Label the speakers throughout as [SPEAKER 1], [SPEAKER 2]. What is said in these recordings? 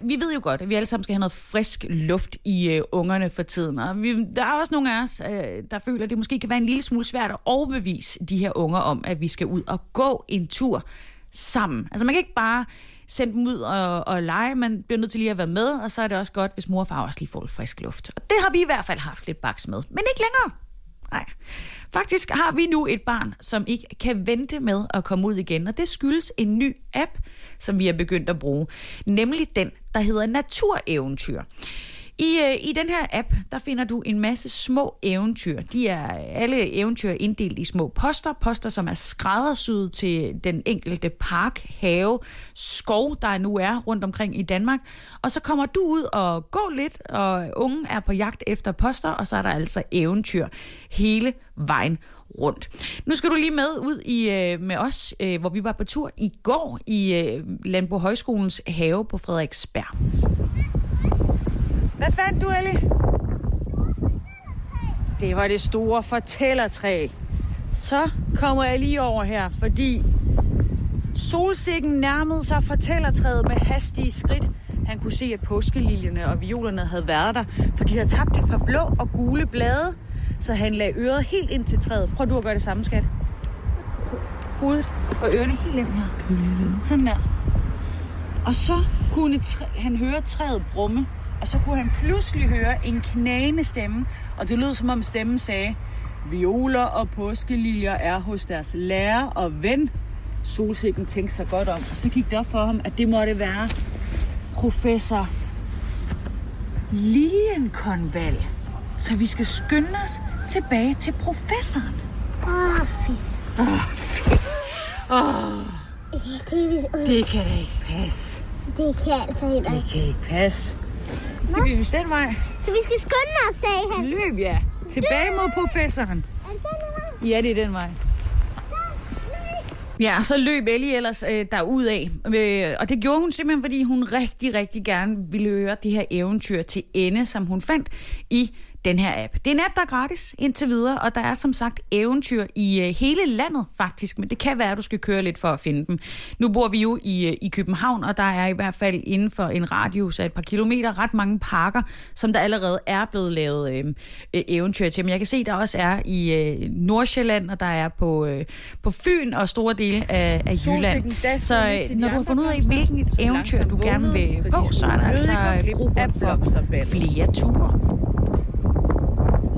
[SPEAKER 1] Vi ved jo godt, at vi alle sammen skal have noget frisk luft i øh, ungerne for tiden. Og vi, der er også nogle af os, øh, der føler, at det måske kan være en lille smule svært at overbevise de her unger om, at vi skal ud og gå en tur sammen. Altså man kan ikke bare sende dem ud og, og lege, man bliver nødt til lige at være med, og så er det også godt, hvis mor og far også lige får lidt frisk luft. Og det har vi i hvert fald haft lidt baks med, men ikke længere. Nej. Faktisk har vi nu et barn, som ikke kan vente med at komme ud igen, og det skyldes en ny app, som vi har begyndt at bruge, nemlig den, der hedder Natureventyr. I, øh, I den her app, der finder du en masse små eventyr. De er alle eventyr inddelt i små poster. Poster, som er skræddersyet til den enkelte park, have, skov, der nu er rundt omkring i Danmark. Og så kommer du ud og går lidt, og ungen er på jagt efter poster, og så er der altså eventyr hele vejen rundt. Nu skal du lige med ud i øh, med os, øh, hvor vi var på tur i går i øh, Landbrug Højskolens have på Frederiksberg. Hvad fandt du, Ellie? Det var det store fortællertræ. Så kommer jeg lige over her, fordi solsikken nærmede sig fortællertræet med hastige skridt. Han kunne se, at påskeliljerne og violerne havde været der, for de havde tabt et par blå og gule blade, så han lagde øret helt ind til træet. Prøv du at gøre det samme, skat. Hovedet og ørerne helt ind her. Sådan der. Og så kunne han høre træet brumme, og så kunne han pludselig høre en knagende stemme, og det lød som om stemmen sagde, Violer og påskeliljer er hos deres lærer og ven. Solsikken tænkte sig godt om, og så gik det op for ham, at det måtte være professor Lilienkonval. Så vi skal skynde os tilbage til professoren.
[SPEAKER 2] Åh, oh, fedt.
[SPEAKER 1] Åh, oh, fedt. Oh,
[SPEAKER 2] Det, det,
[SPEAKER 1] det kan da ikke passe.
[SPEAKER 2] det kan altså heller
[SPEAKER 1] Det
[SPEAKER 2] ikke.
[SPEAKER 1] kan ikke passe. Så skal vi vist den vej.
[SPEAKER 2] Så vi skal skynde os, sagde han.
[SPEAKER 1] Løb, ja. Tilbage mod professoren.
[SPEAKER 2] Er det den her?
[SPEAKER 1] Ja, det er den vej. Ja, så løb Ellie ellers øh, derudad. Øh, og det gjorde hun simpelthen, fordi hun rigtig, rigtig gerne ville høre det her eventyr til ende, som hun fandt i den her app. Det er en app, der er gratis indtil videre, og der er som sagt eventyr i øh, hele landet faktisk, men det kan være, at du skal køre lidt for at finde dem. Nu bor vi jo i, øh, i København, og der er i hvert fald inden for en radius af et par kilometer ret mange parker, som der allerede er blevet lavet øh, øh, eventyr til. Men jeg kan se, der også er i øh, Nordsjælland, og der er på, øh, på Fyn og store dele af, af Jylland. Så øh, når du har fundet ud af, hvilken eventyr du gerne vil gå, så er der altså grobund for flere ture.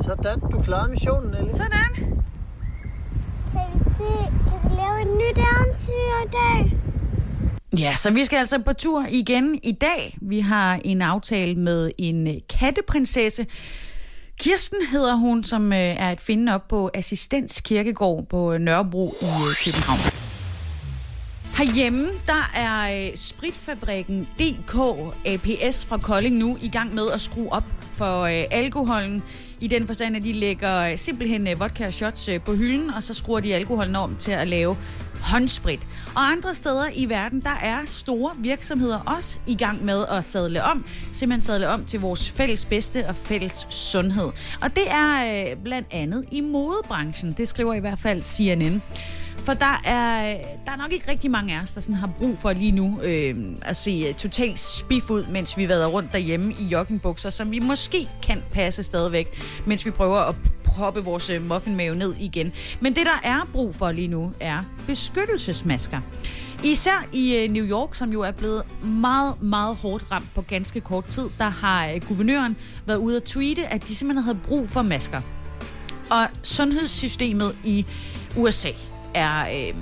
[SPEAKER 3] Sådan, du klarede missionen, Ellie.
[SPEAKER 1] Sådan.
[SPEAKER 2] Kan vi se, kan vi lave et nyt eventyr i dag?
[SPEAKER 1] Ja, så vi skal altså på tur igen i dag. Vi har en aftale med en katteprinsesse. Kirsten hedder hun, som øh, er at finde op på Assistens Kirkegård på Nørrebro i øh, København. Herhjemme, der er øh, spritfabrikken DK APS fra Kolding nu i gang med at skrue op for alkoholen. I den forstand, at de lægger øh, simpelthen øh, vodka og shots øh, på hylden, og så skruer de alkoholen om til at lave håndsprit. Og andre steder i verden, der er store virksomheder også i gang med at sadle om. Simpelthen sadle om til vores fælles bedste og fælles sundhed. Og det er øh, blandt andet i modebranchen. Det skriver i hvert fald CNN. For der er, der er nok ikke rigtig mange af os, der sådan har brug for lige nu øh, at se øh, totalt spif ud, mens vi vader rundt derhjemme i joggingbukser, som vi måske kan passe stadigvæk, mens vi prøver at proppe vores øh, muffinmave ned igen. Men det, der er brug for lige nu, er beskyttelsesmasker. Især i øh, New York, som jo er blevet meget, meget hårdt ramt på ganske kort tid, der har guvernøren været ude at tweete, at de simpelthen havde brug for masker. Og sundhedssystemet i USA er øh,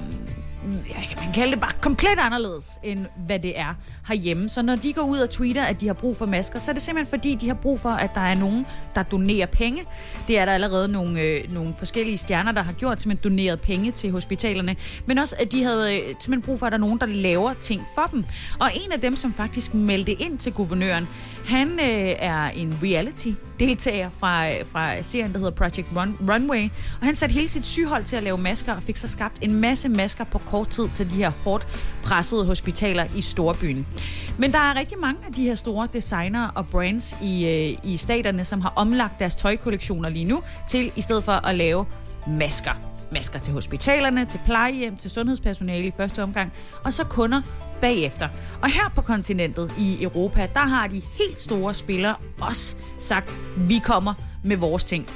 [SPEAKER 1] ja, kan man kalde det bare komplet anderledes, end hvad det er herhjemme. Så når de går ud og tweeter, at de har brug for masker, så er det simpelthen fordi, de har brug for, at der er nogen, der donerer penge. Det er der allerede nogle, øh, nogle forskellige stjerner, der har gjort, simpelthen doneret penge til hospitalerne. Men også, at de havde øh, simpelthen brug for, at der er nogen, der laver ting for dem. Og en af dem, som faktisk meldte ind til guvernøren, han øh, er en reality-deltager fra, øh, fra serien, der hedder Project Run, Runway. Og han satte hele sit sygehold til at lave masker og fik så skabt en masse masker på kort tid til de her hårdt pressede hospitaler i Storbyen. Men der er rigtig mange af de her store designer og brands i, øh, i staterne, som har omlagt deres tøjkollektioner lige nu til i stedet for at lave masker. Masker til hospitalerne, til plejehjem, til sundhedspersonale i første omgang, og så kunder bagefter. Og her på kontinentet i Europa, der har de helt store spillere også sagt, vi kommer med vores ting.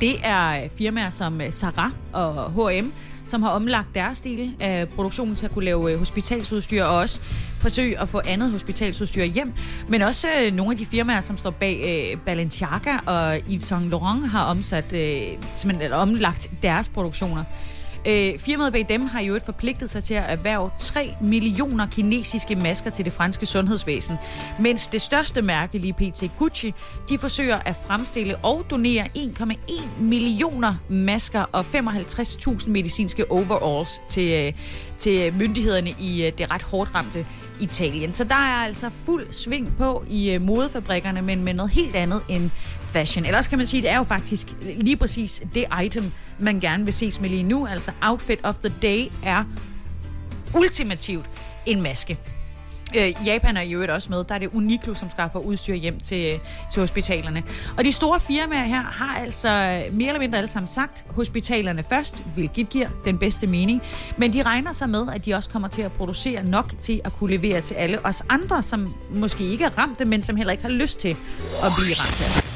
[SPEAKER 1] Det er øh, firmaer som øh, Zara og H&M, som har omlagt deres stil af produktionen til at kunne lave øh, hospitalsudstyr og også forsøge at få andet hospitalsudstyr hjem. Men også øh, nogle af de firmaer, som står bag øh, Balenciaga og Yves Saint Laurent har omsat, øh, simpelthen omlagt deres produktioner. Øh, firmaet bag dem har jo et forpligtet sig til at erhverve 3 millioner kinesiske masker til det franske sundhedsvæsen, mens det største mærke, lige PT Gucci, de forsøger at fremstille og donere 1,1 millioner masker og 55.000 medicinske overalls til, øh, til myndighederne i øh, det ret hårdt ramte Italien. Så der er altså fuld sving på i øh, modefabrikkerne, men med noget helt andet end fashion. Ellers kan man sige, at det er jo faktisk lige præcis det item, man gerne vil ses med lige nu. Altså outfit of the day er ultimativt en maske. Øh, Japan er jo også med. Der er det Uniqlo, som skaffer udstyr hjem til, til hospitalerne. Og de store firmaer her har altså mere eller mindre alle sammen sagt hospitalerne først, hvilket giver den bedste mening. Men de regner sig med, at de også kommer til at producere nok til at kunne levere til alle os andre, som måske ikke er ramte, men som heller ikke har lyst til at blive ramt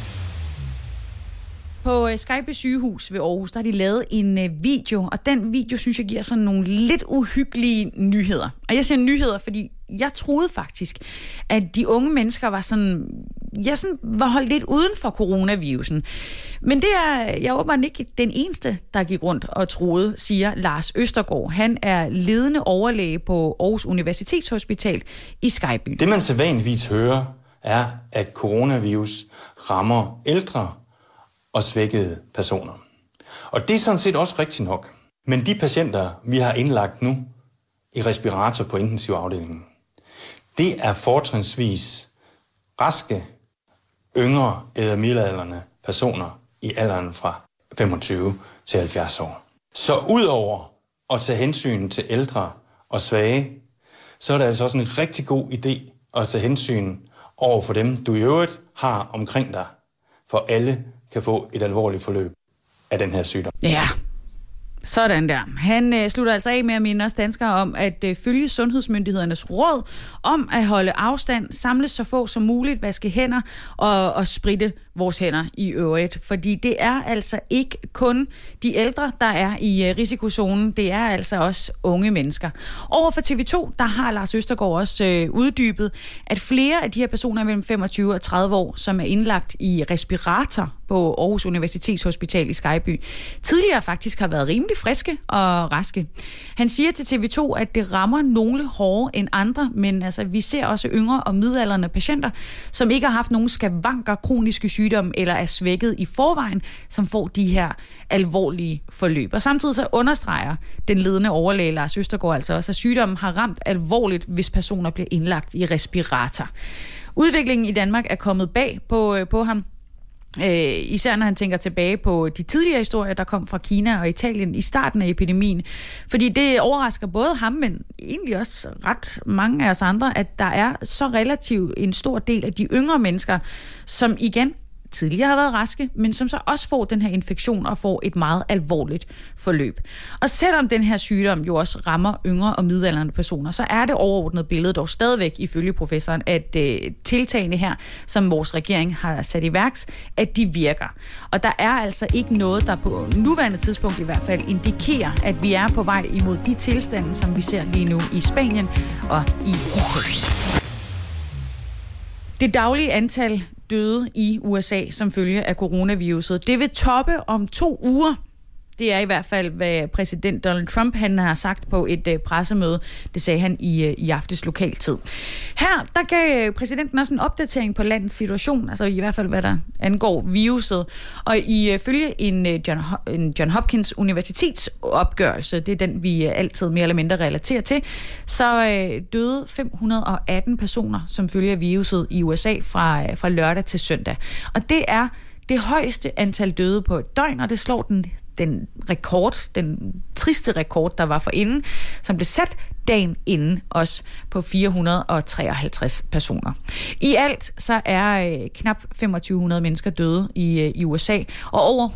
[SPEAKER 1] på øh, Skype sygehus ved Aarhus, der har de lavet en øh, video, og den video, synes jeg, giver sådan nogle lidt uhyggelige nyheder. Og jeg siger nyheder, fordi jeg troede faktisk, at de unge mennesker var sådan, jeg sådan var holdt lidt uden for coronavirusen. Men det er jeg åbenbart ikke den eneste, der gik rundt og troede, siger Lars Østergaard. Han er ledende overlæge på Aarhus Universitetshospital i Skyby.
[SPEAKER 3] Det man sædvanligvis hører, er, at coronavirus rammer ældre og svækkede personer. Og det er sådan set også rigtigt nok. Men de patienter, vi har indlagt nu i respirator på intensivafdelingen, det er fortrinsvis raske, yngre eller middelalderne personer i alderen fra 25 til 70 år. Så udover at tage hensyn til ældre og svage, så er det altså også en rigtig god idé at tage hensyn over for dem, du i øvrigt har omkring dig. For alle kan få et alvorligt forløb af den her sygdom.
[SPEAKER 1] Ja, sådan der. Han øh, slutter altså af med at minde os danskere om at øh, følge sundhedsmyndighedernes råd om at holde afstand, samle så få som muligt, vaske hænder og, og spritte vores hænder i øvrigt. Fordi det er altså ikke kun de ældre, der er i øh, risikozonen, det er altså også unge mennesker. Over for TV2, der har Lars Østergaard også øh, uddybet, at flere af de her personer mellem 25 og 30 år, som er indlagt i respirator på Aarhus Universitetshospital i Skyby, tidligere faktisk har været rimelig friske og raske. Han siger til TV2, at det rammer nogle hårdere end andre, men altså, vi ser også yngre og midalderne patienter, som ikke har haft nogen skavanker, kroniske sygdomme eller er svækket i forvejen, som får de her alvorlige forløb. Og samtidig så understreger den ledende overlæge Lars Østergaard altså også, at sygdommen har ramt alvorligt, hvis personer bliver indlagt i respirator. Udviklingen i Danmark er kommet bag på, øh, på ham. Øh, især når han tænker tilbage på de tidligere historier, der kom fra Kina og Italien i starten af epidemien. Fordi det overrasker både ham, men egentlig også ret mange af os andre, at der er så relativt en stor del af de yngre mennesker, som igen tidligere har været raske, men som så også får den her infektion og får et meget alvorligt forløb. Og selvom den her sygdom jo også rammer yngre og middelalderne personer, så er det overordnede billede dog stadigvæk ifølge professoren, at øh, tiltagene her, som vores regering har sat i værks, at de virker. Og der er altså ikke noget, der på nuværende tidspunkt i hvert fald indikerer, at vi er på vej imod de tilstande, som vi ser lige nu i Spanien og i Italien. Det daglige antal døde i USA som følge af coronaviruset. Det vil toppe om to uger. Det er i hvert fald, hvad præsident Donald Trump han har sagt på et uh, pressemøde. Det sagde han i, øh, i aftes lokaltid. Her der gav øh, præsidenten også en opdatering på landets situation, altså i hvert fald hvad der angår viruset. Og ifølge en, John, en John Hopkins universitetsopgørelse, det er den vi altid mere eller mindre relaterer til, så døde 518 personer som følge af viruset i USA fra, fra lørdag til søndag. Og det er det højeste antal døde på et døgn, og det slår den den rekord, den triste rekord, der var for inden, som blev sat dagen inden os på 453 personer. I alt så er øh, knap 2500 mennesker døde i, øh, i USA, og over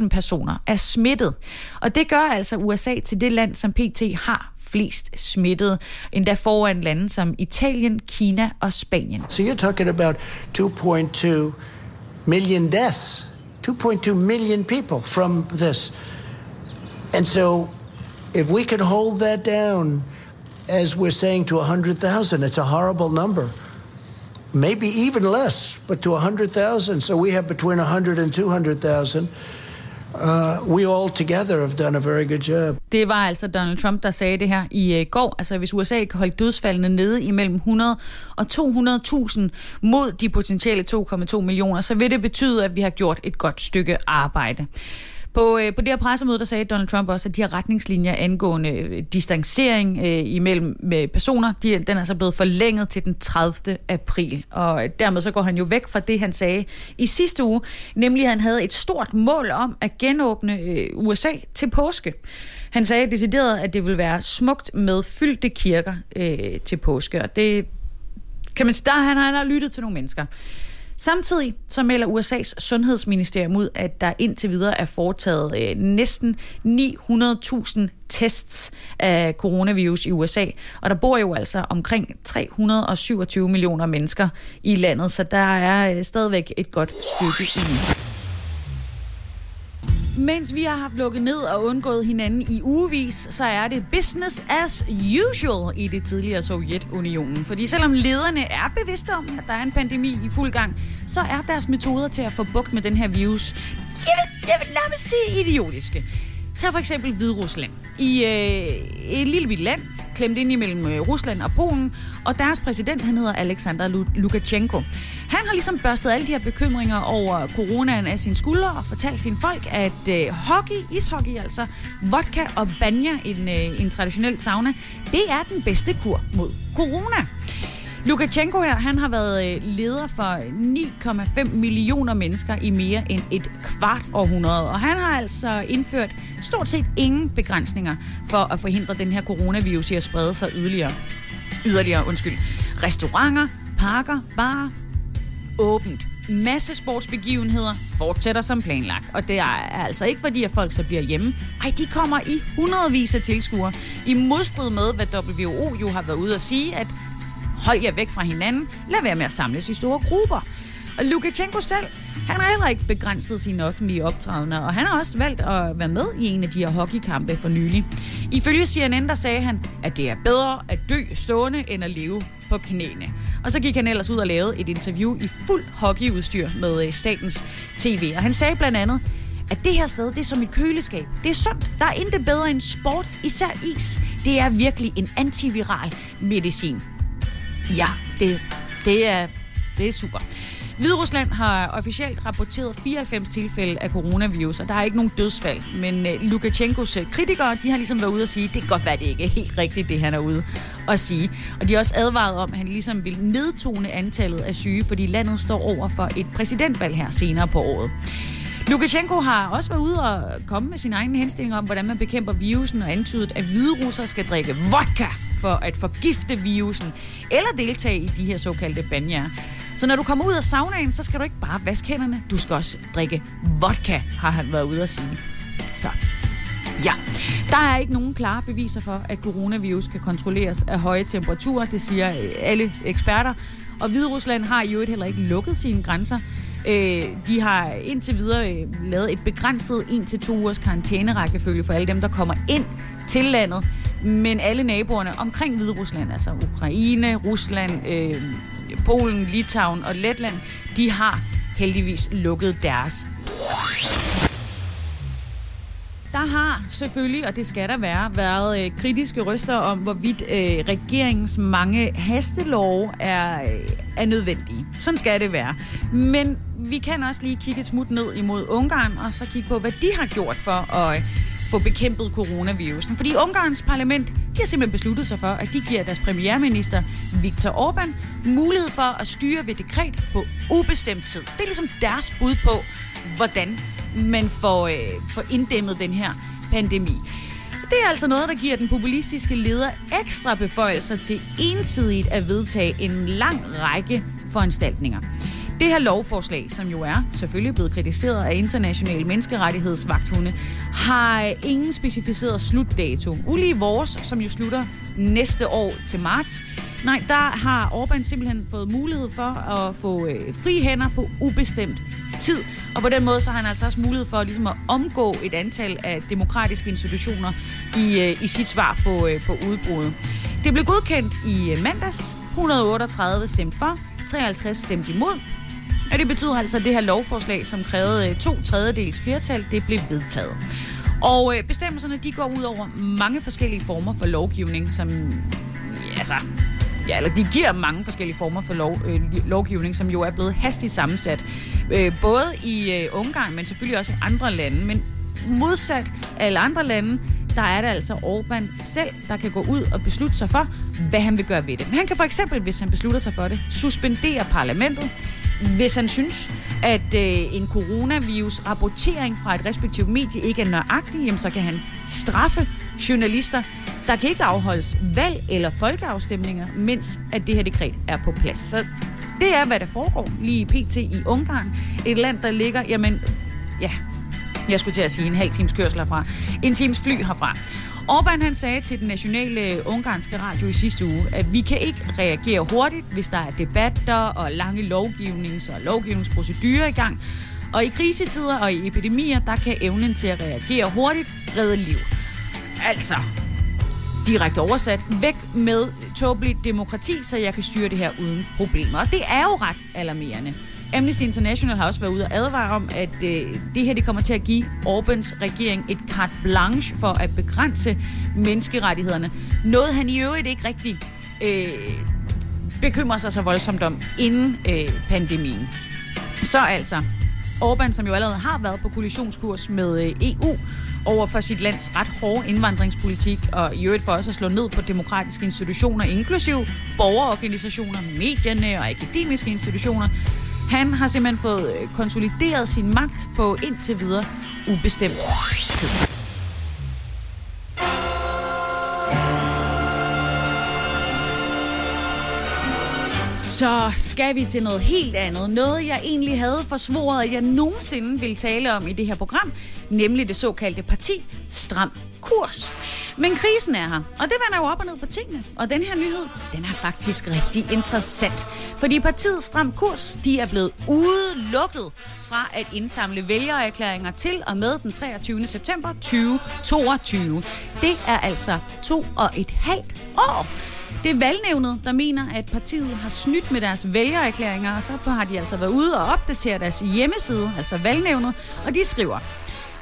[SPEAKER 1] 136.000 personer er smittet. Og det gør altså USA til det land, som PT har flest smittede, endda foran lande som Italien, Kina og Spanien.
[SPEAKER 4] So you're talking about 2.2 million deaths 2.2 million people from this. And so, if we could hold that down, as we're saying, to 100,000, it's a horrible number. Maybe even less, but to 100,000. So we have between 100 and 200,000. Uh, we all together have done a very good job.
[SPEAKER 1] Det var altså Donald Trump, der sagde det her i uh, går. Altså hvis USA kan holde dødsfaldene nede imellem 100 og 200.000 mod de potentielle 2,2 millioner, så vil det betyde, at vi har gjort et godt stykke arbejde. På, øh, på det her pressemøde, der sagde Donald Trump også, at de her retningslinjer angående øh, distancering øh, imellem med personer, de, den er så blevet forlænget til den 30. april. Og øh, dermed så går han jo væk fra det, han sagde i sidste uge, nemlig at han havde et stort mål om at genåbne øh, USA til påske. Han sagde decideret, at det vil være smukt med fyldte kirker øh, til påske, og det kan man der han, han har lyttet til nogle mennesker. Samtidig så melder USA's sundhedsministerium ud, at der indtil videre er foretaget øh, næsten 900.000 tests af coronavirus i USA. Og der bor jo altså omkring 327 millioner mennesker i landet, så der er øh, stadigvæk et godt stykke i. Mens vi har haft lukket ned og undgået hinanden i ugevis, så er det business as usual i det tidligere Sovjetunionen. Fordi selvom lederne er bevidste om, at der er en pandemi i fuld gang, så er deres metoder til at få bugt med den her virus, jeg vil, jeg vil lade mig sige idiotiske. Tag for eksempel Hviderusland. I øh, et lille bitte land, klemt ind imellem øh, Rusland og Polen, og deres præsident, han hedder Alexander Lukashenko. Han har ligesom børstet alle de her bekymringer over coronaen af sine skuldre og fortalt sine folk, at øh, hockey, ishockey altså, vodka og banya, en, øh, en traditionel sauna, det er den bedste kur mod corona. Lukashenko her, han har været øh, leder for 9,5 millioner mennesker i mere end et kvart århundrede. Og han har altså indført stort set ingen begrænsninger for at forhindre den her coronavirus i at sprede sig yderligere. Yderligere, undskyld. Restauranter, parker, barer, åbent. Masse sportsbegivenheder fortsætter som planlagt. Og det er altså ikke fordi, at folk så bliver hjemme. Ej, de kommer i hundredvis af tilskuere. I modstrid med, hvad WHO jo har været ude at sige, at hold jer væk fra hinanden, lad være med at samles i store grupper. Og Lukashenko selv, han har heller ikke begrænset sine offentlige optrædener, og han har også valgt at være med i en af de her hockeykampe for nylig. Ifølge CNN, der sagde han, at det er bedre at dø stående, end at leve på knæene. Og så gik han ellers ud og lavede et interview i fuld hockeyudstyr med øh, statens tv. Og han sagde blandt andet, at det her sted, det er som et køleskab. Det er sundt. Der er intet bedre end sport, især is. Det er virkelig en antiviral medicin. Ja, det, det, er, det er super. Hviderusland har officielt rapporteret 94 tilfælde af coronavirus, og der er ikke nogen dødsfald. Men uh, Lukashenkos øh, kritikere, de har ligesom været ude og sige, det kan godt være, det ikke er helt rigtigt, det han er ude at sige. Og de har også advaret om, at han ligesom vil nedtone antallet af syge, fordi landet står over for et præsidentvalg her senere på året. Lukashenko har også været ude og komme med sin egen henstilling om, hvordan man bekæmper virusen, og antydet, at hviderusser skal drikke vodka for at forgifte virusen, eller deltage i de her såkaldte banjer. Så når du kommer ud af saunaen, så skal du ikke bare vaske hænderne, du skal også drikke vodka, har han været ude at sige. Så Ja, der er ikke nogen klare beviser for, at coronavirus kan kontrolleres af høje temperaturer, det siger alle eksperter. Og Hviderusland har i øvrigt heller ikke lukket sine grænser. Øh, de har indtil videre øh, lavet et begrænset 1-2 ugers karantænerækkefølge for alle dem, der kommer ind til landet. Men alle naboerne omkring Hvide Rusland, altså Ukraine, Rusland, øh, Polen, Litauen og Letland, de har heldigvis lukket deres. har selvfølgelig, og det skal der være, været øh, kritiske røster om, hvorvidt øh, regeringens mange hastelove er, øh, er nødvendige. Sådan skal det være. Men vi kan også lige kigge et smut ned imod Ungarn, og så kigge på, hvad de har gjort for at øh, få bekæmpet coronavirusen. Fordi Ungarns parlament, de har simpelthen besluttet sig for, at de giver deres premierminister Viktor Orbán mulighed for at styre ved dekret på ubestemt tid. Det er ligesom deres bud på, hvordan man får, øh, får inddæmmet den her pandemi. Det er altså noget, der giver den populistiske leder ekstra beføjelser til ensidigt at vedtage en lang række foranstaltninger. Det her lovforslag, som jo er selvfølgelig blevet kritiseret af internationale menneskerettighedsvagthunde, har ingen specificeret slutdato. Ulige vores, som jo slutter næste år til marts. Nej, der har Orbán simpelthen fået mulighed for at få øh, fri hænder på ubestemt tid. Og på den måde så har han altså også mulighed for ligesom at omgå et antal af demokratiske institutioner i, øh, i sit svar på, øh, på udbruddet. Det blev godkendt i øh, mandags. 138 stemte for, 53 stemte imod. Og det betyder altså, at det her lovforslag, som krævede øh, to tredjedels flertal, det blev vedtaget. Og øh, bestemmelserne, de går ud over mange forskellige former for lovgivning, som, altså, ja, eller de giver mange forskellige former for lov, øh, lovgivning, som jo er blevet hastigt sammensat. Øh, både i øh, Ungarn, men selvfølgelig også i andre lande. Men modsat alle andre lande, der er det altså Orbán selv, der kan gå ud og beslutte sig for, hvad han vil gøre ved det. Men han kan for eksempel, hvis han beslutter sig for det, suspendere parlamentet, hvis han synes, at øh, en coronavirus-rapportering fra et respektivt medie ikke er nøjagtig, jamen, så kan han straffe journalister. Der kan ikke afholdes valg eller folkeafstemninger, mens at det her dekret er på plads. Så det er, hvad der foregår lige pt. i Ungarn. Et land, der ligger, jamen, ja, jeg skulle til at sige en halv times kørsel herfra. En times fly herfra. Orbán han sagde til den nationale ungarske radio i sidste uge, at vi kan ikke reagere hurtigt, hvis der er debatter og lange lovgivnings- og lovgivningsprocedurer i gang. Og i krisetider og i epidemier, der kan evnen til at reagere hurtigt redde liv. Altså, direkte oversat, væk med tåbeligt demokrati, så jeg kan styre det her uden problemer. Og det er jo ret alarmerende. Amnesty International har også været ude og advare om, at øh, det her det kommer til at give Orbans regering et carte blanche for at begrænse menneskerettighederne. Noget han i øvrigt ikke rigtig øh, bekymrer sig så voldsomt om inden øh, pandemien. Så altså, Orbán, som jo allerede har været på kollisionskurs med øh, EU over for sit lands ret hårde indvandringspolitik, og i øvrigt for også at slå ned på demokratiske institutioner, inklusiv borgerorganisationer, medierne og akademiske institutioner, han har simpelthen fået øh, konsolideret sin magt på indtil videre ubestemt tid. Så skal vi til noget helt andet. Noget, jeg egentlig havde forsvoret, at jeg nogensinde ville tale om i det her program, nemlig det såkaldte parti Stram Kurs. Men krisen er her, og det vender jo op og ned på tingene. Og den her nyhed, den er faktisk rigtig interessant. Fordi partiet Stram Kurs, de er blevet udelukket fra at indsamle vælgererklæringer til og med den 23. september 2022. Det er altså to og et halvt år. Det er valgnævnet, der mener, at partiet har snydt med deres vælgererklæringer, og så har de altså været ude og opdatere deres hjemmeside, altså valgnævnet, og de skriver,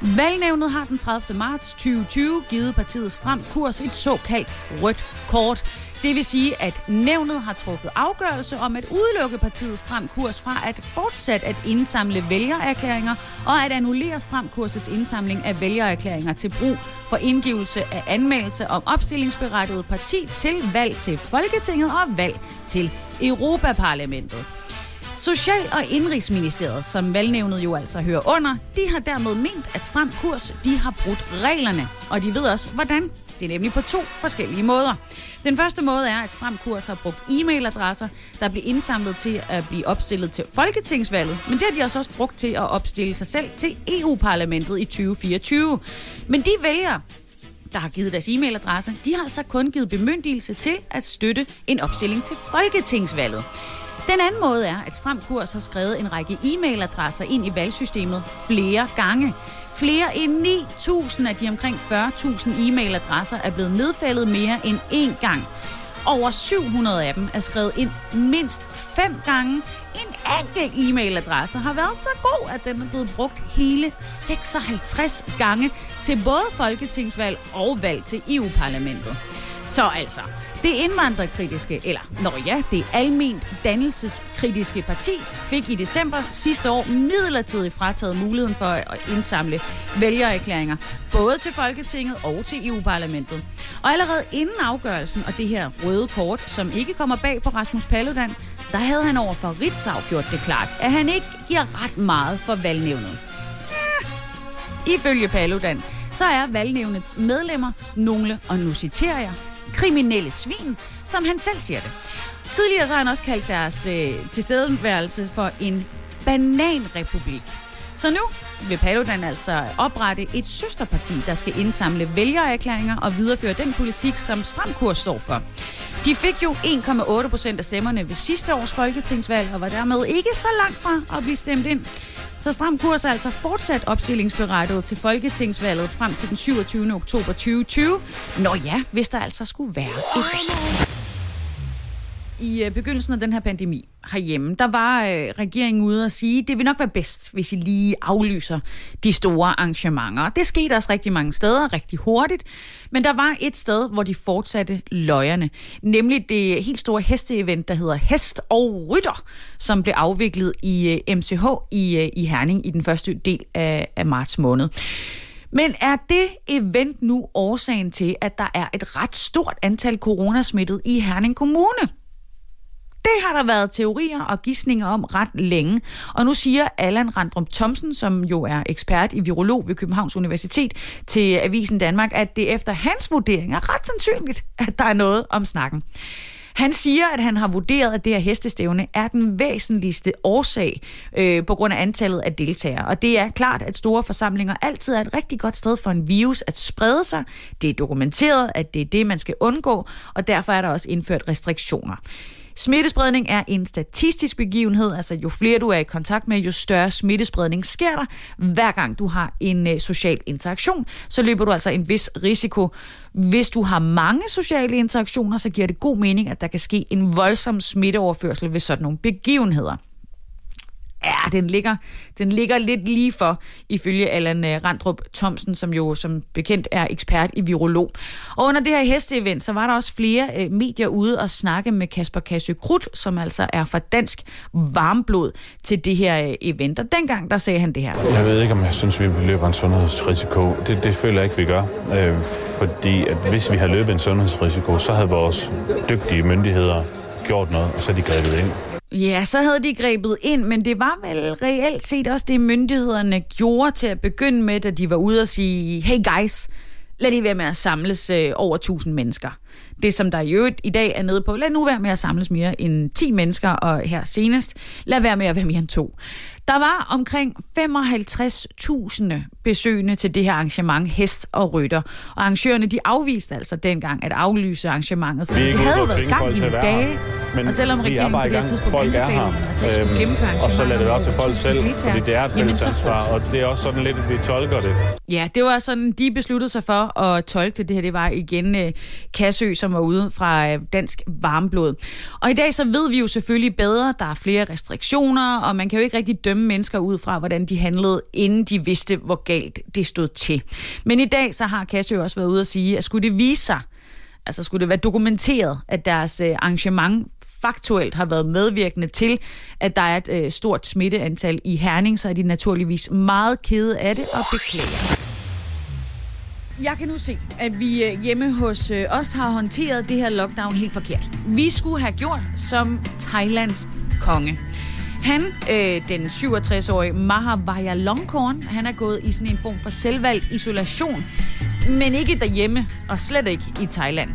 [SPEAKER 1] Valgnævnet har den 30. marts 2020 givet partiet Stram Kurs et såkaldt rødt kort. Det vil sige, at nævnet har truffet afgørelse om at udelukke partiet Stram Kurs fra at fortsat at indsamle vælgererklæringer og at annullere Stram Kurses indsamling af vælgererklæringer til brug for indgivelse af anmeldelse om opstillingsberettiget parti til valg til Folketinget og valg til Europaparlamentet. Social- og Indrigsministeriet, som valgnævnet jo altså hører under, de har dermed ment, at Stram Kurs de har brudt reglerne. Og de ved også, hvordan. Det er nemlig på to forskellige måder. Den første måde er, at Stram Kurs har brugt e-mailadresser, der bliver indsamlet til at blive opstillet til Folketingsvalget. Men det har de også, også brugt til at opstille sig selv til EU-parlamentet i 2024. Men de vælger, der har givet deres e-mailadresse, de har altså kun givet bemyndigelse til at støtte en opstilling til Folketingsvalget. Den anden måde er, at Stram Kurs har skrevet en række e-mailadresser ind i valgsystemet flere gange. Flere end 9.000 af de omkring 40.000 e-mailadresser er blevet nedfældet mere end én gang. Over 700 af dem er skrevet ind mindst fem gange. En enkelt e-mailadresse har været så god, at den er blevet brugt hele 56 gange til både folketingsvalg og valg til EU-parlamentet. Så altså, det indvandrerkritiske, eller når ja, det almen dannelseskritiske parti, fik i december sidste år midlertidigt frataget muligheden for at indsamle vælgererklæringer, både til Folketinget og til EU-parlamentet. Og allerede inden afgørelsen og det her røde kort, som ikke kommer bag på Rasmus Paludan, der havde han over for Ritzau gjort det klart, at han ikke giver ret meget for valgnævnet. Ja. Ifølge Paludan, så er valgnævnets medlemmer nogle, og nu citerer jeg, kriminelle svin, som han selv siger det. Tidligere så har han også kaldt deres øh, tilstedeværelse for en bananrepublik. Så nu vil Paludan altså oprette et søsterparti, der skal indsamle vælgererklæringer og videreføre den politik, som Stram Kurs står for. De fik jo 1,8 procent af stemmerne ved sidste års folketingsvalg, og var dermed ikke så langt fra at blive stemt ind. Så Stram Kurs er altså fortsat opstillingsberettiget til folketingsvalget frem til den 27. oktober 2020. Nå ja, hvis der altså skulle være et i øh, begyndelsen af den her pandemi herhjemme, der var øh, regeringen ude og sige, det vil nok være bedst, hvis I lige aflyser de store arrangementer. Det skete også rigtig mange steder, rigtig hurtigt, men der var et sted, hvor de fortsatte løjerne, nemlig det helt store hesteevent, der hedder Hest og Rytter, som blev afviklet i øh, MCH i, øh, i Herning i den første del af, af marts måned. Men er det event nu årsagen til, at der er et ret stort antal coronasmittet i Herning Kommune? Det har der været teorier og gissninger om ret længe. Og nu siger Allan Randrum Thomsen, som jo er ekspert i virolog ved Københavns Universitet, til Avisen Danmark, at det efter hans vurdering er ret sandsynligt, at der er noget om snakken. Han siger, at han har vurderet, at det her hestestævne er den væsentligste årsag øh, på grund af antallet af deltagere. Og det er klart, at store forsamlinger altid er et rigtig godt sted for en virus at sprede sig. Det er dokumenteret, at det er det, man skal undgå, og derfor er der også indført restriktioner. Smittespredning er en statistisk begivenhed, altså jo flere du er i kontakt med, jo større smittespredning sker der. Hver gang du har en øh, social interaktion, så løber du altså en vis risiko. Hvis du har mange sociale interaktioner, så giver det god mening, at der kan ske en voldsom smitteoverførsel ved sådan nogle begivenheder. Ja, den ligger, den ligger lidt lige for, ifølge Allan øh, Randrup Thomsen, som jo som bekendt er ekspert i virolog. Og under det her hesteevent, så var der også flere øh, medier ude og snakke med Kasper Kassø Krut, som altså er fra Dansk Varmblod til det her øh, event. Og dengang, der sagde han det her.
[SPEAKER 5] Jeg ved ikke, om jeg synes, vi løber en sundhedsrisiko. Det, det føler jeg ikke, vi gør. Øh, fordi at hvis vi har løbet en sundhedsrisiko, så havde vores dygtige myndigheder gjort noget, og så er de grebet ind.
[SPEAKER 1] Ja, så havde de grebet ind, men det var vel reelt set også det, myndighederne gjorde til at begynde med, da de var ude og sige, hey guys, lad lige være med at samles øh, over 1000 mennesker. Det, som der i øvrigt i dag er nede på, lad nu være med at samles mere end 10 mennesker, og her senest, lad være med at være mere end to. Der var omkring 55.000 besøgende til det her arrangement Hest og Rytter. Og arrangørerne de afviste altså dengang at aflyse arrangementet. For
[SPEAKER 5] Vi er ikke
[SPEAKER 1] havde været gang i dage.
[SPEAKER 5] Men
[SPEAKER 1] og selvom
[SPEAKER 5] vi er
[SPEAKER 1] regeringen på det her tidspunkt
[SPEAKER 5] Folk er her.
[SPEAKER 1] altså ikke
[SPEAKER 5] Øhm,
[SPEAKER 1] gennemføre
[SPEAKER 5] og så lader det op til folk selv,
[SPEAKER 1] hvor 1000
[SPEAKER 5] fordi det er et
[SPEAKER 1] jamen,
[SPEAKER 5] fælles
[SPEAKER 1] så
[SPEAKER 5] ansvar, og det er også sådan lidt, at vi tolker det.
[SPEAKER 1] Ja, det var sådan, de besluttede sig for at tolke det. Det her, det var igen uh, Kassø, som var ude fra øh, Dansk Varmblod. Og i dag så ved vi jo selvfølgelig bedre, der er flere restriktioner, og man kan jo ikke rigtig dømme mennesker ud fra, hvordan de handlede, inden de vidste, hvor galt det stod til. Men i dag så har Kassø også været ude og sige, at skulle det vise sig, altså skulle det være dokumenteret, at deres øh, arrangement faktuelt har været medvirkende til, at der er et øh, stort smitteantal i Herning, så er de naturligvis meget kede af det og beklager. Jeg kan nu se, at vi øh, hjemme hos øh, os har håndteret det her lockdown helt forkert. Vi skulle have gjort som Thailands konge. Han, øh, den 67-årige Maha Vajiralongkorn, han er gået i sådan en form for selvvalgt isolation, men ikke derhjemme, og slet ikke i Thailand.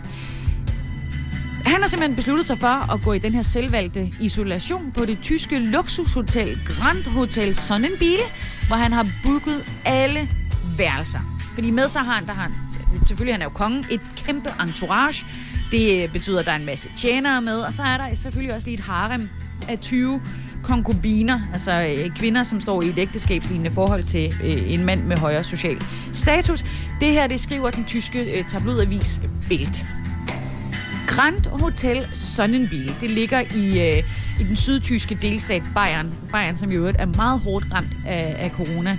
[SPEAKER 1] Han har simpelthen besluttet sig for at gå i den her selvvalgte isolation på det tyske luksushotel Grand Hotel Sonnenbil, hvor han har booket alle værelser. Fordi med sig har han, der har han, selvfølgelig han er jo kongen, et kæmpe entourage. Det øh, betyder, at der er en masse tjenere med, og så er der selvfølgelig også lige et harem af 20 konkubiner, altså øh, kvinder, som står i et ægteskabslignende forhold til øh, en mand med højere social status. Det her, det skriver den tyske tabloidavis Bild. Grand Hotel Sonnenbiel, det ligger i, øh, i den sydtyske delstat Bayern. Bayern, som i øvrigt er meget hårdt ramt af, af corona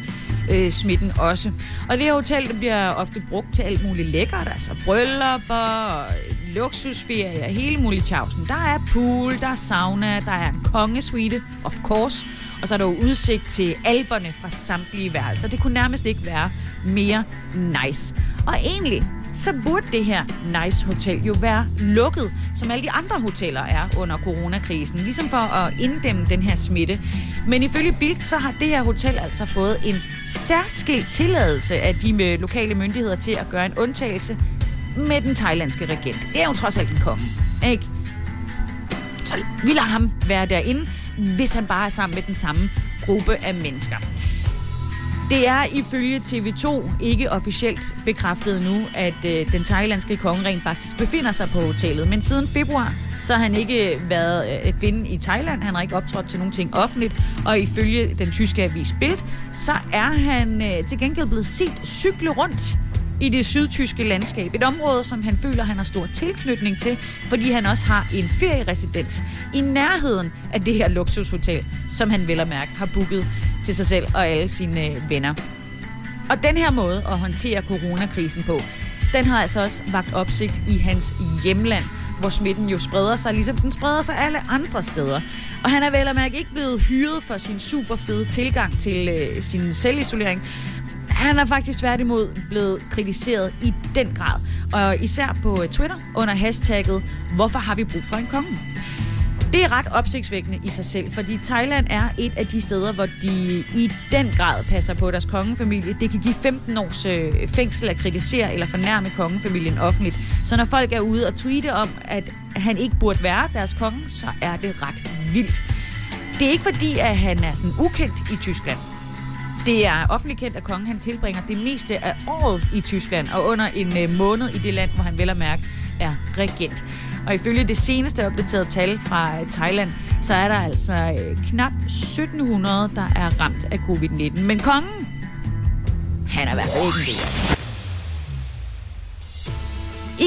[SPEAKER 1] øh, smitten også. Og det her hotel det bliver ofte brugt til alt muligt lækkert, altså bryllupper, luksusferier, hele muligt tjavsen. Der er pool, der er sauna, der er en kongesuite, of course, og så er der jo udsigt til alberne fra samtlige værelser. Det kunne nærmest ikke være mere nice. Og egentlig, så burde det her Nice Hotel jo være lukket, som alle de andre hoteller er under coronakrisen, ligesom for at inddæmme den her smitte. Men ifølge Bild, så har det her hotel altså fået en særskilt tilladelse af de med lokale myndigheder til at gøre en undtagelse med den thailandske regent. Det er jo trods alt en konge, ikke? Så vi lader ham være derinde, hvis han bare er sammen med den samme gruppe af mennesker. Det er ifølge TV2 ikke officielt bekræftet nu, at øh, den thailandske konge rent faktisk befinder sig på hotellet. Men siden februar, så har han ikke været øh, at finde i Thailand. Han har ikke optrådt til nogen ting offentligt. Og ifølge den tyske avis Bild, så er han øh, til gengæld blevet set cykle rundt i det sydtyske landskab. Et område, som han føler, han har stor tilknytning til, fordi han også har en ferieresidens i nærheden af det her luksushotel, som han vel og mærke har booket til sig selv og alle sine øh, venner. Og den her måde at håndtere coronakrisen på, den har altså også vagt opsigt i hans hjemland, hvor smitten jo spreder sig, ligesom den spreder sig alle andre steder. Og han er vel og mærke ikke blevet hyret for sin super fede tilgang til øh, sin selvisolering, han er faktisk tværtimod blevet kritiseret i den grad. Og især på øh, Twitter under hashtagget Hvorfor har vi brug for en konge? Det er ret opsigtsvækkende i sig selv, fordi Thailand er et af de steder, hvor de i den grad passer på deres kongefamilie. Det kan give 15 års øh, fængsel at kritisere eller fornærme kongefamilien offentligt. Så når folk er ude og tweete om, at han ikke burde være deres konge, så er det ret vildt. Det er ikke fordi, at han er sådan ukendt i Tyskland. Det er offentligt kendt, at kongen han tilbringer det meste af året i Tyskland, og under en øh, måned i det land, hvor han vel at mærke er regent. Og ifølge det seneste opdaterede tal fra øh, Thailand, så er der altså øh, knap 1700, der er ramt af covid-19. Men kongen, han er i hvert fald ikke en del.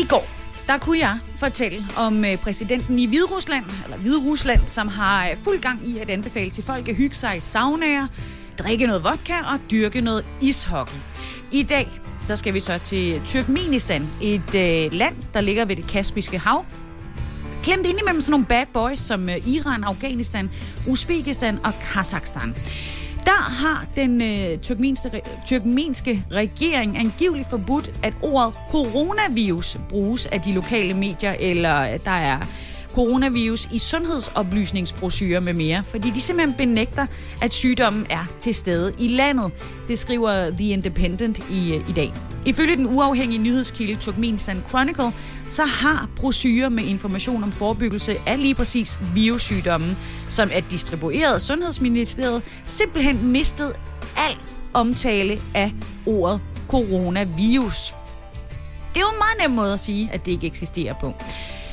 [SPEAKER 1] I går, der kunne jeg fortælle om øh, præsidenten i Hviderusland, eller Hviderusland, som har fuld gang i at anbefale til folk at hygge sig i saunaer, drikke noget vodka og dyrke noget ishockey. I dag, der skal vi så til Turkmenistan, et øh, land, der ligger ved det Kaspiske Hav. Klemt ind imellem sådan nogle bad boys som øh, Iran, Afghanistan, Uzbekistan og Kazakhstan. Der har den øh, turkmenske, turkmenske regering angiveligt forbudt, at ordet coronavirus bruges af de lokale medier, eller der er coronavirus i sundhedsoplysningsbrosyrer med mere, fordi de simpelthen benægter, at sygdommen er til stede i landet. Det skriver The Independent i, øh, i dag. Ifølge den uafhængige nyhedskilde Turkmenistan Chronicle, så har brosyrer med information om forebyggelse af lige præcis virussygdommen, som er distribueret af Sundhedsministeriet, simpelthen mistet al omtale af ordet coronavirus. Det er jo en meget nem måde at sige, at det ikke eksisterer på.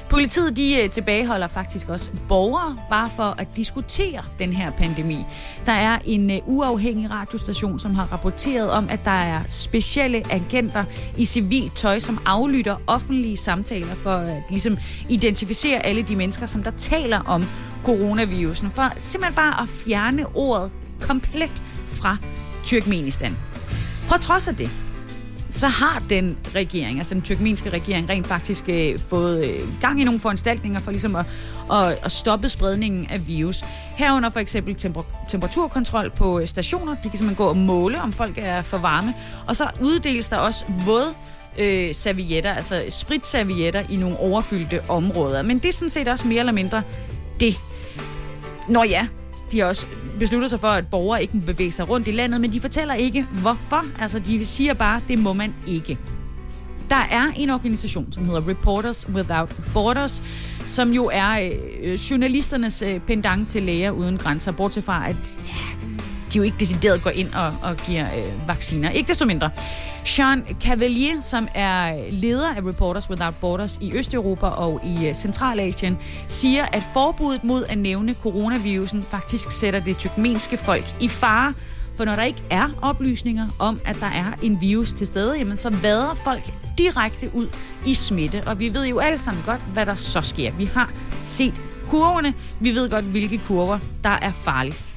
[SPEAKER 1] Politiet de øh, tilbageholder faktisk også borgere bare for at diskutere den her pandemi. Der er en øh, uafhængig radiostation, som har rapporteret om, at der er specielle agenter i civilt tøj, som aflytter offentlige samtaler for øh, at ligesom identificere alle de mennesker, som der taler om coronavirusen, for simpelthen bare at fjerne ordet komplet fra Turkmenistan. På trods af det, så har den regering, altså den tyrkmenske regering, rent faktisk øh, fået øh, gang i nogle foranstaltninger for ligesom at, at, at stoppe spredningen af virus. Herunder for eksempel temper- temperaturkontrol på øh, stationer. De kan simpelthen gå og måle, om folk er for varme. Og så uddeles der også våde øh, servietter, altså spritservietter i nogle overfyldte områder. Men det er sådan set også mere eller mindre det. Nå ja, de har også besluttet sig for, at borgere ikke må bevæge sig rundt i landet, men de fortæller ikke, hvorfor. Altså, de siger bare, det må man ikke. Der er en organisation, som hedder Reporters Without Borders, som jo er øh, journalisternes øh, pendant til læger uden grænser, bortset fra, at ja, de jo ikke decideret går ind og, og giver øh, vacciner. Ikke desto mindre. Sean Cavalier, som er leder af Reporters Without Borders i Østeuropa og i øh, Centralasien, siger, at forbuddet mod at nævne coronavirusen faktisk sætter det tyrkmenske folk i fare For når der ikke er oplysninger om, at der er en virus til stede, jamen så vader folk direkte ud i smitte. Og vi ved jo alle sammen godt, hvad der så sker. Vi har set kurverne. Vi ved godt, hvilke kurver, der er farligst.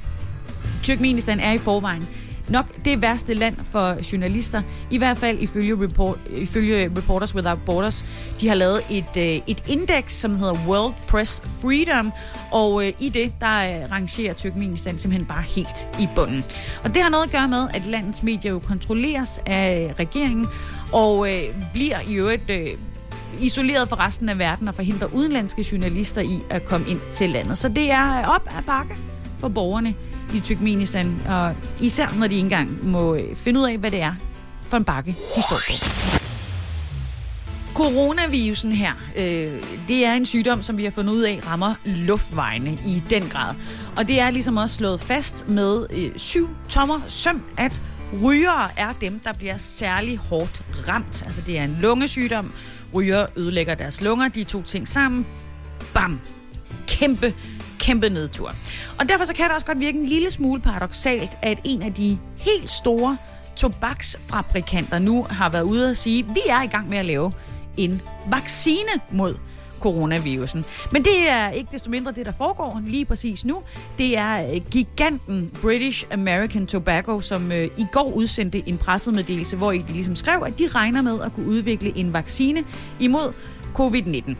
[SPEAKER 1] Turkmenistan er i forvejen nok det værste land for journalister, i hvert fald ifølge, report, ifølge Reporters Without Borders. De har lavet et, øh, et indeks, som hedder World Press Freedom, og øh, i det, der øh, rangerer Turkmenistan simpelthen bare helt i bunden. Og det har noget at gøre med, at landets medier jo kontrolleres af øh, regeringen, og øh, bliver i øvrigt... Øh, isoleret fra resten af verden og forhindrer udenlandske journalister i at komme ind til landet. Så det er op ad bakke for borgerne i Turkmenistan, og især når de ikke engang må øh, finde ud af, hvad det er for en bakke, de står på. Coronavirusen her, øh, det er en sygdom, som vi har fundet ud af rammer luftvejene i den grad. Og det er ligesom også slået fast med øh, syv tommer søm, at rygere er dem, der bliver særlig hårdt ramt. Altså det er en lungesygdom. Rygere ødelægger deres lunger, de to ting sammen. Bam! Kæmpe kæmpe nedtur. Og derfor så kan det også godt virke en lille smule paradoxalt, at en af de helt store tobaksfabrikanter nu har været ude og sige, vi er i gang med at lave en vaccine mod coronavirusen. Men det er ikke desto mindre det, der foregår lige præcis nu. Det er øh, giganten British American Tobacco, som øh, i går udsendte en pressemeddelelse, hvor de ligesom skrev, at de regner med at kunne udvikle en vaccine imod covid-19.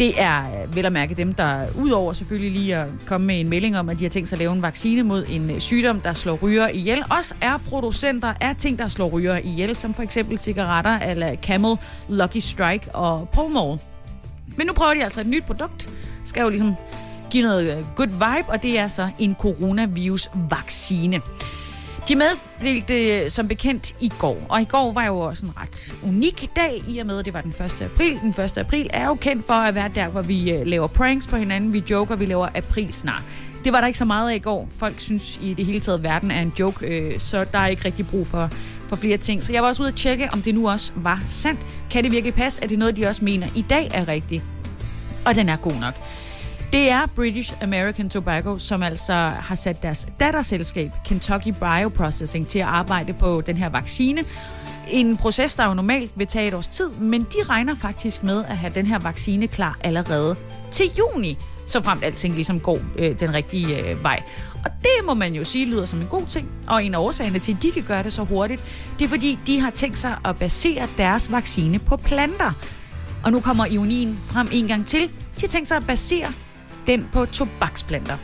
[SPEAKER 1] Det er øh, vel at mærke dem, der udover selvfølgelig lige at komme med en melding om, at de har tænkt sig at lave en vaccine mod en øh, sygdom, der slår ryger ihjel, også er producenter af ting, der slår ryger ihjel, som for eksempel cigaretter eller Camel, Lucky Strike og Pall Men nu prøver de altså et nyt produkt. Skal jo ligesom give noget øh, good vibe, og det er så en coronavirus-vaccine. De meddelte øh, som bekendt i går, og i går var jo også en ret unik dag, i og med, at det var den 1. april. Den 1. april er jo kendt for at være der, hvor vi øh, laver pranks på hinanden, vi joker, vi laver aprilsnar. Det var der ikke så meget af i går. Folk synes i det hele taget, at verden er en joke, øh, så der er ikke rigtig brug for, for flere ting. Så jeg var også ude at tjekke, om det nu også var sandt. Kan det virkelig passe? at det noget, de også mener i dag er rigtigt? Og den er god nok. Det er British American Tobacco, som altså har sat deres datterselskab Kentucky Bioprocessing til at arbejde på den her vaccine. En proces, der jo normalt vil tage et års tid, men de regner faktisk med at have den her vaccine klar allerede til juni, så fremt alting ligesom går øh, den rigtige øh, vej. Og det må man jo sige lyder som en god ting. Og en af årsagerne til, at de kan gøre det så hurtigt, det er fordi, de har tænkt sig at basere deres vaccine på planter. Og nu kommer ionien frem en gang til. De har tænkt sig at basere den på tobaksplanter.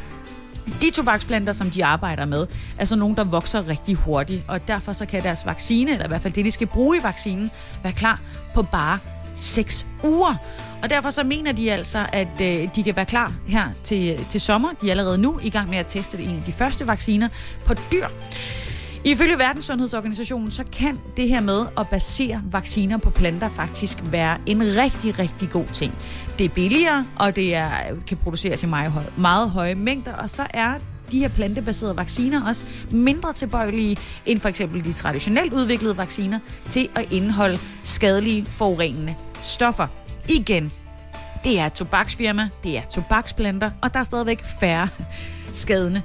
[SPEAKER 1] De tobaksplanter, som de arbejder med, er så nogle, der vokser rigtig hurtigt, og derfor så kan deres vaccine, eller i hvert fald det, de skal bruge i vaccinen, være klar på bare 6 uger. Og derfor så mener de altså, at øh, de kan være klar her til, til sommer. De er allerede nu i gang med at teste en af de første vacciner på dyr. Ifølge Verdenssundhedsorganisationen, så kan det her med at basere vacciner på planter faktisk være en rigtig, rigtig god ting. Det er billigere, og det er, kan produceres i meget, høje, meget høje mængder, og så er de her plantebaserede vacciner også mindre tilbøjelige end for eksempel de traditionelt udviklede vacciner til at indeholde skadelige forurenende stoffer. Igen, det er et tobaksfirma, det er tobaksplanter, og der er stadigvæk færre skadende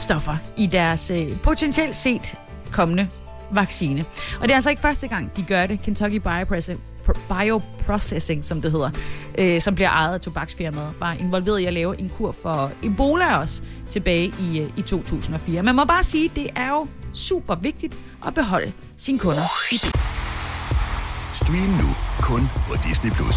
[SPEAKER 1] stoffer i deres øh, potentielt set kommende vaccine. Og det er altså ikke første gang, de gør det. Kentucky Bioprocessing, Bioprocessing som det hedder, øh, som bliver ejet af tobaksfirmaet, var involveret i at lave en kur for Ebola også tilbage i, øh, i 2004. Man må bare sige, det er jo super vigtigt at beholde sine kunder.
[SPEAKER 6] Stream nu kun på Disney+. Plus.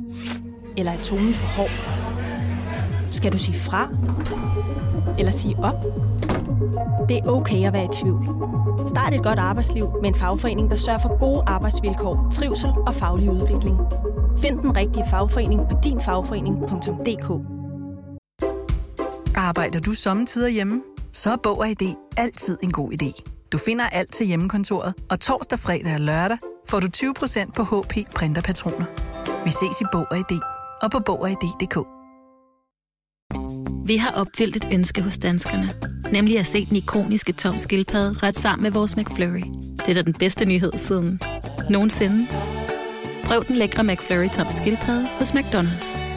[SPEAKER 7] Eller er tonen for hård? Skal du sige fra? Eller sige op? Det er okay at være i tvivl. Start et godt arbejdsliv med en fagforening, der sørger for gode arbejdsvilkår, trivsel og faglig udvikling. Find den rigtige fagforening på dinfagforening.dk
[SPEAKER 8] Arbejder du sommetider hjemme? Så er Bog og ID altid en god idé. Du finder alt til hjemmekontoret, og torsdag, fredag og lørdag får du 20% på HP printerpatroner. Vi ses i Bog og ID og på Bog og ID.dk.
[SPEAKER 9] Vi har opfyldt et ønske hos danskerne. Nemlig at se den ikoniske tom skildpadde ret sammen med vores McFlurry. Det er da den bedste nyhed siden nogensinde. Prøv den lækre McFlurry tom skildpadde hos McDonald's.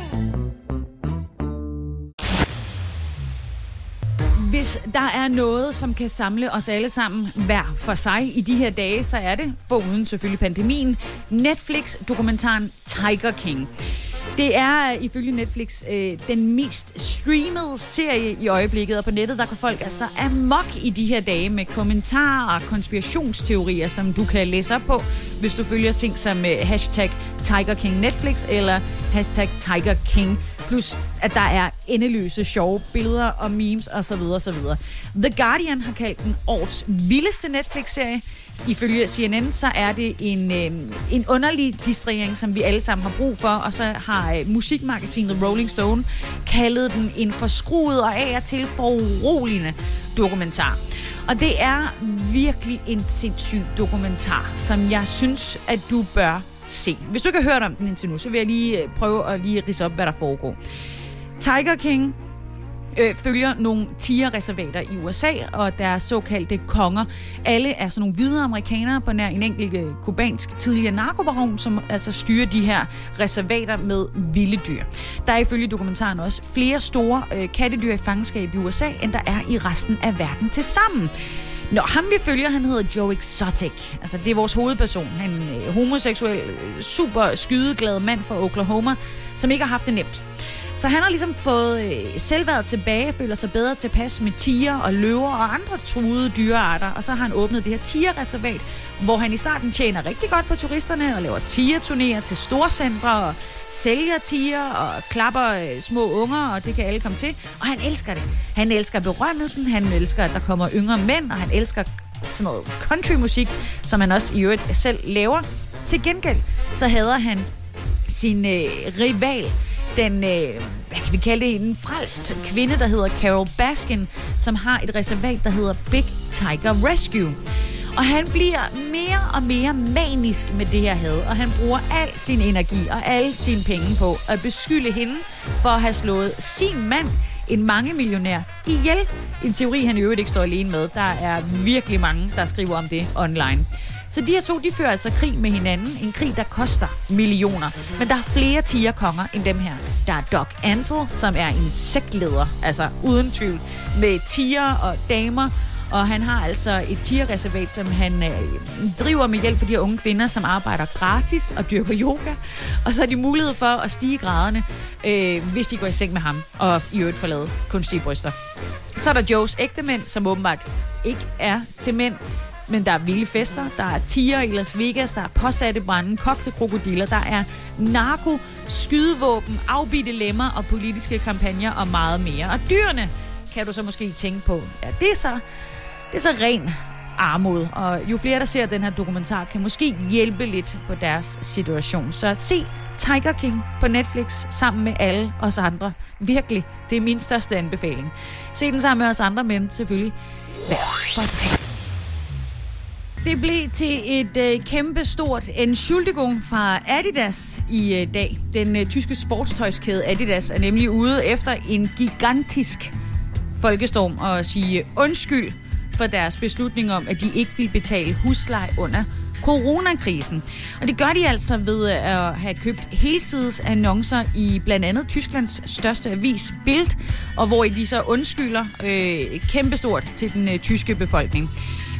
[SPEAKER 1] Hvis der er noget, som kan samle os alle sammen hver for sig i de her dage, så er det, foruden selvfølgelig pandemien, Netflix-dokumentaren Tiger King. Det er øh, ifølge Netflix øh, den mest streamede serie i øjeblikket, og på nettet der kan folk altså amok i de her dage med kommentarer og konspirationsteorier, som du kan læse op på, hvis du følger ting som øh, hashtag Tiger King Netflix eller hashtag Tiger King plus at der er endeløse sjove billeder og memes osv. osv. The Guardian har kaldt den årets vildeste Netflix-serie. Ifølge CNN, så er det en, øh, en underlig distrahering, som vi alle sammen har brug for, og så har øh, musikmagasinet Rolling Stone kaldet den en forskruet og af og til foruroligende dokumentar. Og det er virkelig en sindssyg dokumentar, som jeg synes, at du bør se. Hvis du ikke har hørt om den indtil nu, så vil jeg lige øh, prøve at lige rise op, hvad der foregår. Tiger King øh, følger nogle tigerreservater i USA, og deres såkaldte konger. Alle er sådan nogle hvide amerikanere på nær en enkelt øh, kubansk tidligere narkobaron, som altså styrer de her reservater med vilde dyr. Der er ifølge dokumentaren også flere store øh, kattedyr i fangenskab i USA, end der er i resten af verden til sammen. Nå, ham vi følger, han hedder Joe Exotic. Altså, det er vores hovedperson. Han er en øh, homoseksuel, øh, super skydeglad mand fra Oklahoma, som ikke har haft det nemt. Så han har ligesom fået øh, selvværdet tilbage, føler sig bedre tilpas med tiger og løver og andre truede dyrearter. Og så har han åbnet det her tigerreservat, hvor han i starten tjener rigtig godt på turisterne og laver tigerturnéer til storcentre og sælger tiger og klapper øh, små unger, og det kan alle komme til. Og han elsker det. Han elsker berømmelsen, han elsker, at der kommer yngre mænd, og han elsker sådan noget countrymusik, som han også i øvrigt selv laver. Til gengæld, så hader han sin øh, rival, den, øh, hvad kan vi kalde det, en frelst kvinde, der hedder Carol Baskin, som har et reservat, der hedder Big Tiger Rescue. Og han bliver mere og mere manisk med det her had, og han bruger al sin energi og alle sine penge på at beskylde hende for at have slået sin mand, en mange millionær, ihjel. En teori, han i øvrigt ikke står alene med. Der er virkelig mange, der skriver om det online. Så de her to, de fører altså krig med hinanden. En krig, der koster millioner. Men der er flere tigerkonger end dem her. Der er Doc Antle, som er en sektleder, altså uden tvivl, med tiger og damer. Og han har altså et tigerreservat, som han øh, driver med hjælp for de her unge kvinder, som arbejder gratis og dyrker yoga. Og så har de mulighed for at stige graderne, øh, hvis de går i seng med ham, og i øvrigt får lavet kunstige bryster. Så er der Joes ægtemænd, som åbenbart ikke er til mænd, men der er vilde fester, der er tiger i Las Vegas, der er påsatte brænde, kogte krokodiller, der er narko, skydevåben, afbitte lemmer og politiske kampagner og meget mere. Og dyrene kan du så måske tænke på, ja, det er så, det er så ren armod. Og jo flere, der ser den her dokumentar, kan måske hjælpe lidt på deres situation. Så se Tiger King på Netflix sammen med alle os andre. Virkelig, det er min største anbefaling. Se den sammen med os andre, men selvfølgelig hver for. Det blev til et øh, kæmpe stort Entschuldigung fra Adidas i øh, dag. Den øh, tyske sportstøjskæde Adidas er nemlig ude efter en gigantisk folkestorm og sige undskyld for deres beslutning om, at de ikke vil betale husleje under coronakrisen. Og det gør de altså ved øh, at have købt helsides annoncer i blandt andet Tysklands største avis, Bild, og hvor de så undskylder øh, kæmpestort til den øh, tyske befolkning.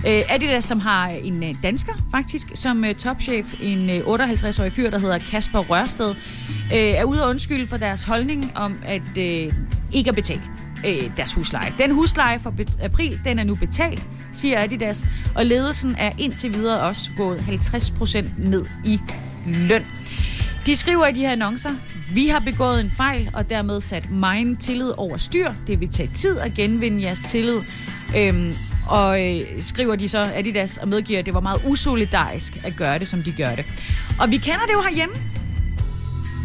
[SPEAKER 1] Øh, Adidas, som har en øh, dansker faktisk som øh, topchef, en øh, 58-årig fyr, der hedder Kasper Rørsted, øh, er ude og undskylde for deres holdning om at øh, ikke at betale øh, deres husleje. Den husleje for april, den er nu betalt, siger Adidas, og ledelsen er indtil videre også gået 50% ned i løn. De skriver i de her annoncer, vi har begået en fejl og dermed sat megen tillid over styr. Det vil tage tid at genvinde jeres tillid. Øhm, og øh, skriver de så Adidas og medgiver, at det var meget usolidarisk at gøre det, som de gør det. Og vi kender det jo herhjemme.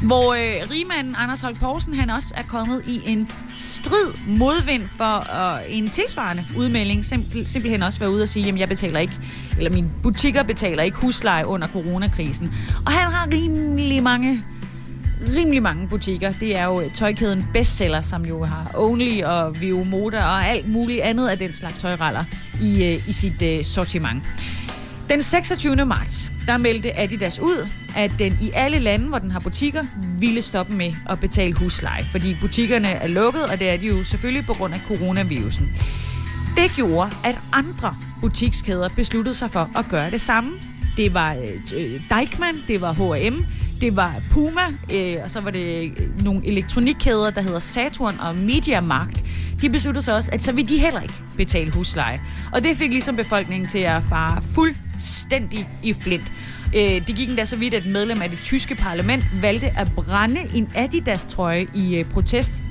[SPEAKER 1] Hvor øh, rigmanden Anders Holk Poulsen, han også er kommet i en strid modvind for øh, en tilsvarende udmelding. Simpel, simpelthen også være ude og sige, jamen jeg betaler ikke, eller mine butikker betaler ikke husleje under coronakrisen. Og han har rimelig mange rimelig mange butikker. Det er jo øh, tøjkæden Bestseller, som jo har Only og Vio Moda og alt muligt andet af den slags tøjraller i, øh, i sit øh, sortiment. Den 26. marts, der meldte Adidas ud, at den i alle lande, hvor den har butikker, ville stoppe med at betale husleje. Fordi butikkerne er lukket, og det er de jo selvfølgelig på grund af coronavirusen. Det gjorde, at andre butikskæder besluttede sig for at gøre det samme. Det var øh, Deichmann, det var H&M, det var Puma, øh, og så var det øh, nogle elektronikkæder, der hedder Saturn og Media Markt. De besluttede sig også, at så vil de heller ikke betale husleje. Og det fik ligesom befolkningen til at fare fuldstændig i flint. Øh, det gik endda så vidt, at et medlem af det tyske parlament valgte at brænde en Adidas-trøje i øh, protest.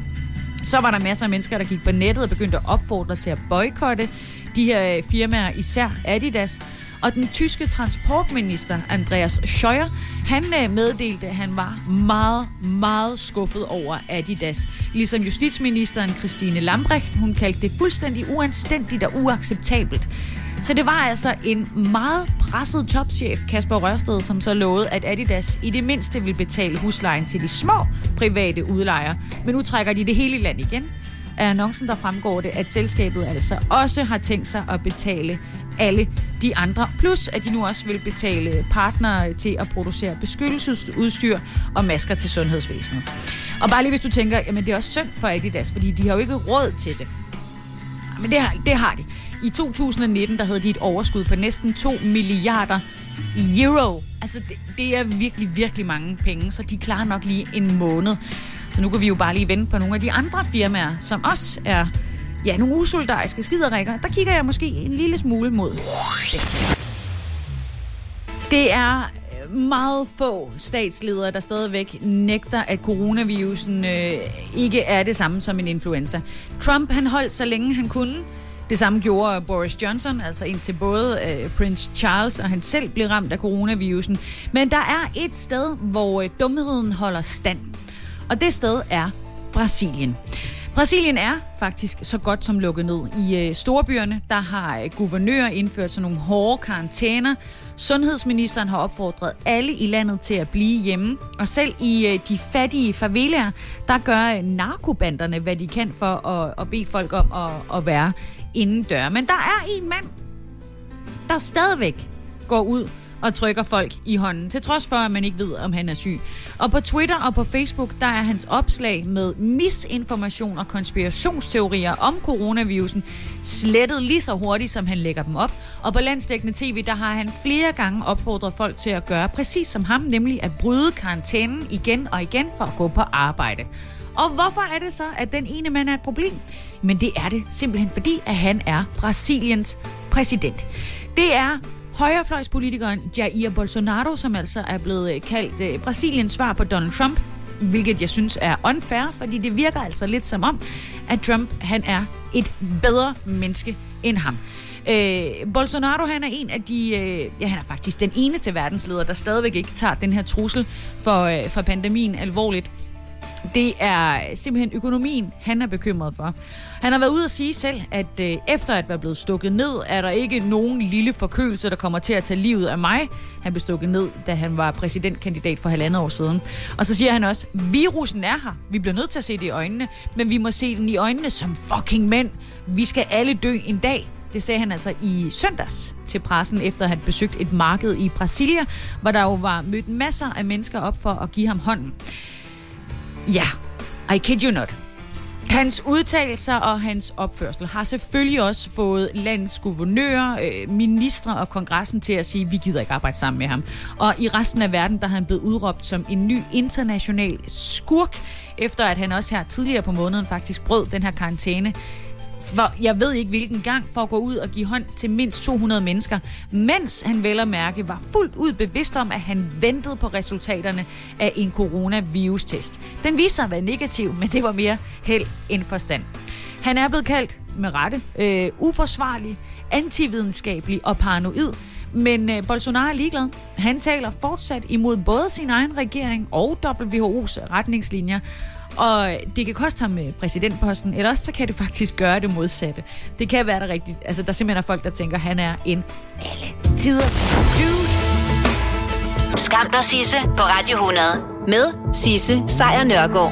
[SPEAKER 1] Så var der masser af mennesker, der gik på nettet og begyndte at opfordre til at boykotte de her øh, firmaer, især Adidas. Og den tyske transportminister, Andreas Scheuer, han øh, meddelte, at han var meget, meget skuffet over Adidas. Ligesom justitsministeren Christine Lambrecht, hun kaldte det fuldstændig uanstændigt og uacceptabelt. Så det var altså en meget presset topchef, Kasper Rørsted, som så lovede, at Adidas i det mindste ville betale huslejen til de små private udlejere. Men nu trækker de det hele i land igen. Af annoncen der fremgår det, at selskabet altså også har tænkt sig at betale alle de andre. Plus at de nu også vil betale partnere til at producere beskyttelsesudstyr og masker til sundhedsvæsenet. Og bare lige hvis du tænker, jamen det er også synd for Adidas, fordi de har jo ikke råd til det. Men det har, det har de. I 2019 der havde de et overskud på næsten 2 milliarder euro. Altså det, det er virkelig, virkelig mange penge, så de klarer nok lige en måned. Så nu kan vi jo bare lige vente på nogle af de andre firmaer, som også er ja, nogle usolidariske skiderikker. Der kigger jeg måske en lille smule mod. Det er meget få statsledere, der stadigvæk nægter, at coronavirusen øh, ikke er det samme som en influenza. Trump han holdt så længe han kunne. Det samme gjorde Boris Johnson, altså indtil både øh, Prince Charles og han selv blev ramt af coronavirusen. Men der er et sted, hvor øh, dumheden holder stand. Og det sted er Brasilien. Brasilien er faktisk så godt som lukket ned. I øh, storbyerne, der har øh, guvernører indført sådan nogle hårde karantæner. Sundhedsministeren har opfordret alle i landet til at blive hjemme. Og selv i øh, de fattige favelaer, der gør øh, narkobanderne, hvad de kan for at, at bede folk om at, at være indendør. Men der er en mand, der stadigvæk går ud og trykker folk i hånden, til trods for, at man ikke ved, om han er syg. Og på Twitter og på Facebook, der er hans opslag med misinformation og konspirationsteorier om coronavirusen slettet lige så hurtigt, som han lægger dem op. Og på landsdækkende tv, der har han flere gange opfordret folk til at gøre præcis som ham, nemlig at bryde karantænen igen og igen for at gå på arbejde. Og hvorfor er det så, at den ene mand er et problem? Men det er det simpelthen fordi, at han er Brasiliens præsident. Det er højrefløjspolitikeren Jair Bolsonaro, som altså er blevet øh, kaldt øh, Brasiliens svar på Donald Trump, hvilket jeg synes er unfair, fordi det virker altså lidt som om, at Trump han er et bedre menneske end ham. Øh, Bolsonaro han er en af de, øh, ja han er faktisk den eneste verdensleder, der stadigvæk ikke tager den her trussel for, øh, for pandemien alvorligt. Det er simpelthen økonomien, han er bekymret for. Han har været ude at sige selv, at øh, efter at være blevet stukket ned, er der ikke nogen lille forkølelse, der kommer til at tage livet af mig. Han blev stukket ned, da han var præsidentkandidat for halvandet år siden. Og så siger han også, virusen er her. Vi bliver nødt til at se det i øjnene, men vi må se den i øjnene som fucking mænd. Vi skal alle dø en dag. Det sagde han altså i søndags til pressen, efter at have besøgt et marked i Brasilia, hvor der jo var mødt masser af mennesker op for at give ham hånden. Ja, I kid you not. Hans udtalelser og hans opførsel har selvfølgelig også fået landets guvernører, øh, ministre og kongressen til at sige, at vi gider ikke arbejde sammen med ham. Og i resten af verden, der har han blevet udråbt som en ny international skurk, efter at han også her tidligere på måneden faktisk brød den her karantæne for jeg ved ikke hvilken gang, for at gå ud og give hånd til mindst 200 mennesker, mens han vel at mærke var fuldt ud bevidst om, at han ventede på resultaterne af en coronavirus-test. Den viste sig at være negativ, men det var mere held end forstand. Han er blevet kaldt, med rette, øh, uforsvarlig, antividenskabelig og paranoid, Men øh, Bolsonaro er ligeglad. Han taler fortsat imod både sin egen regering og WHO's retningslinjer. Og det kan koste ham øh, præsidentposten, eller også så kan det faktisk gøre det modsatte. Det kan være der rigtigt. Altså, der simpelthen er folk, der tænker, at han er en alle tiders dude.
[SPEAKER 10] Skam dig, Sisse, på Radio 100. Med Sisse Sejr Nørgaard.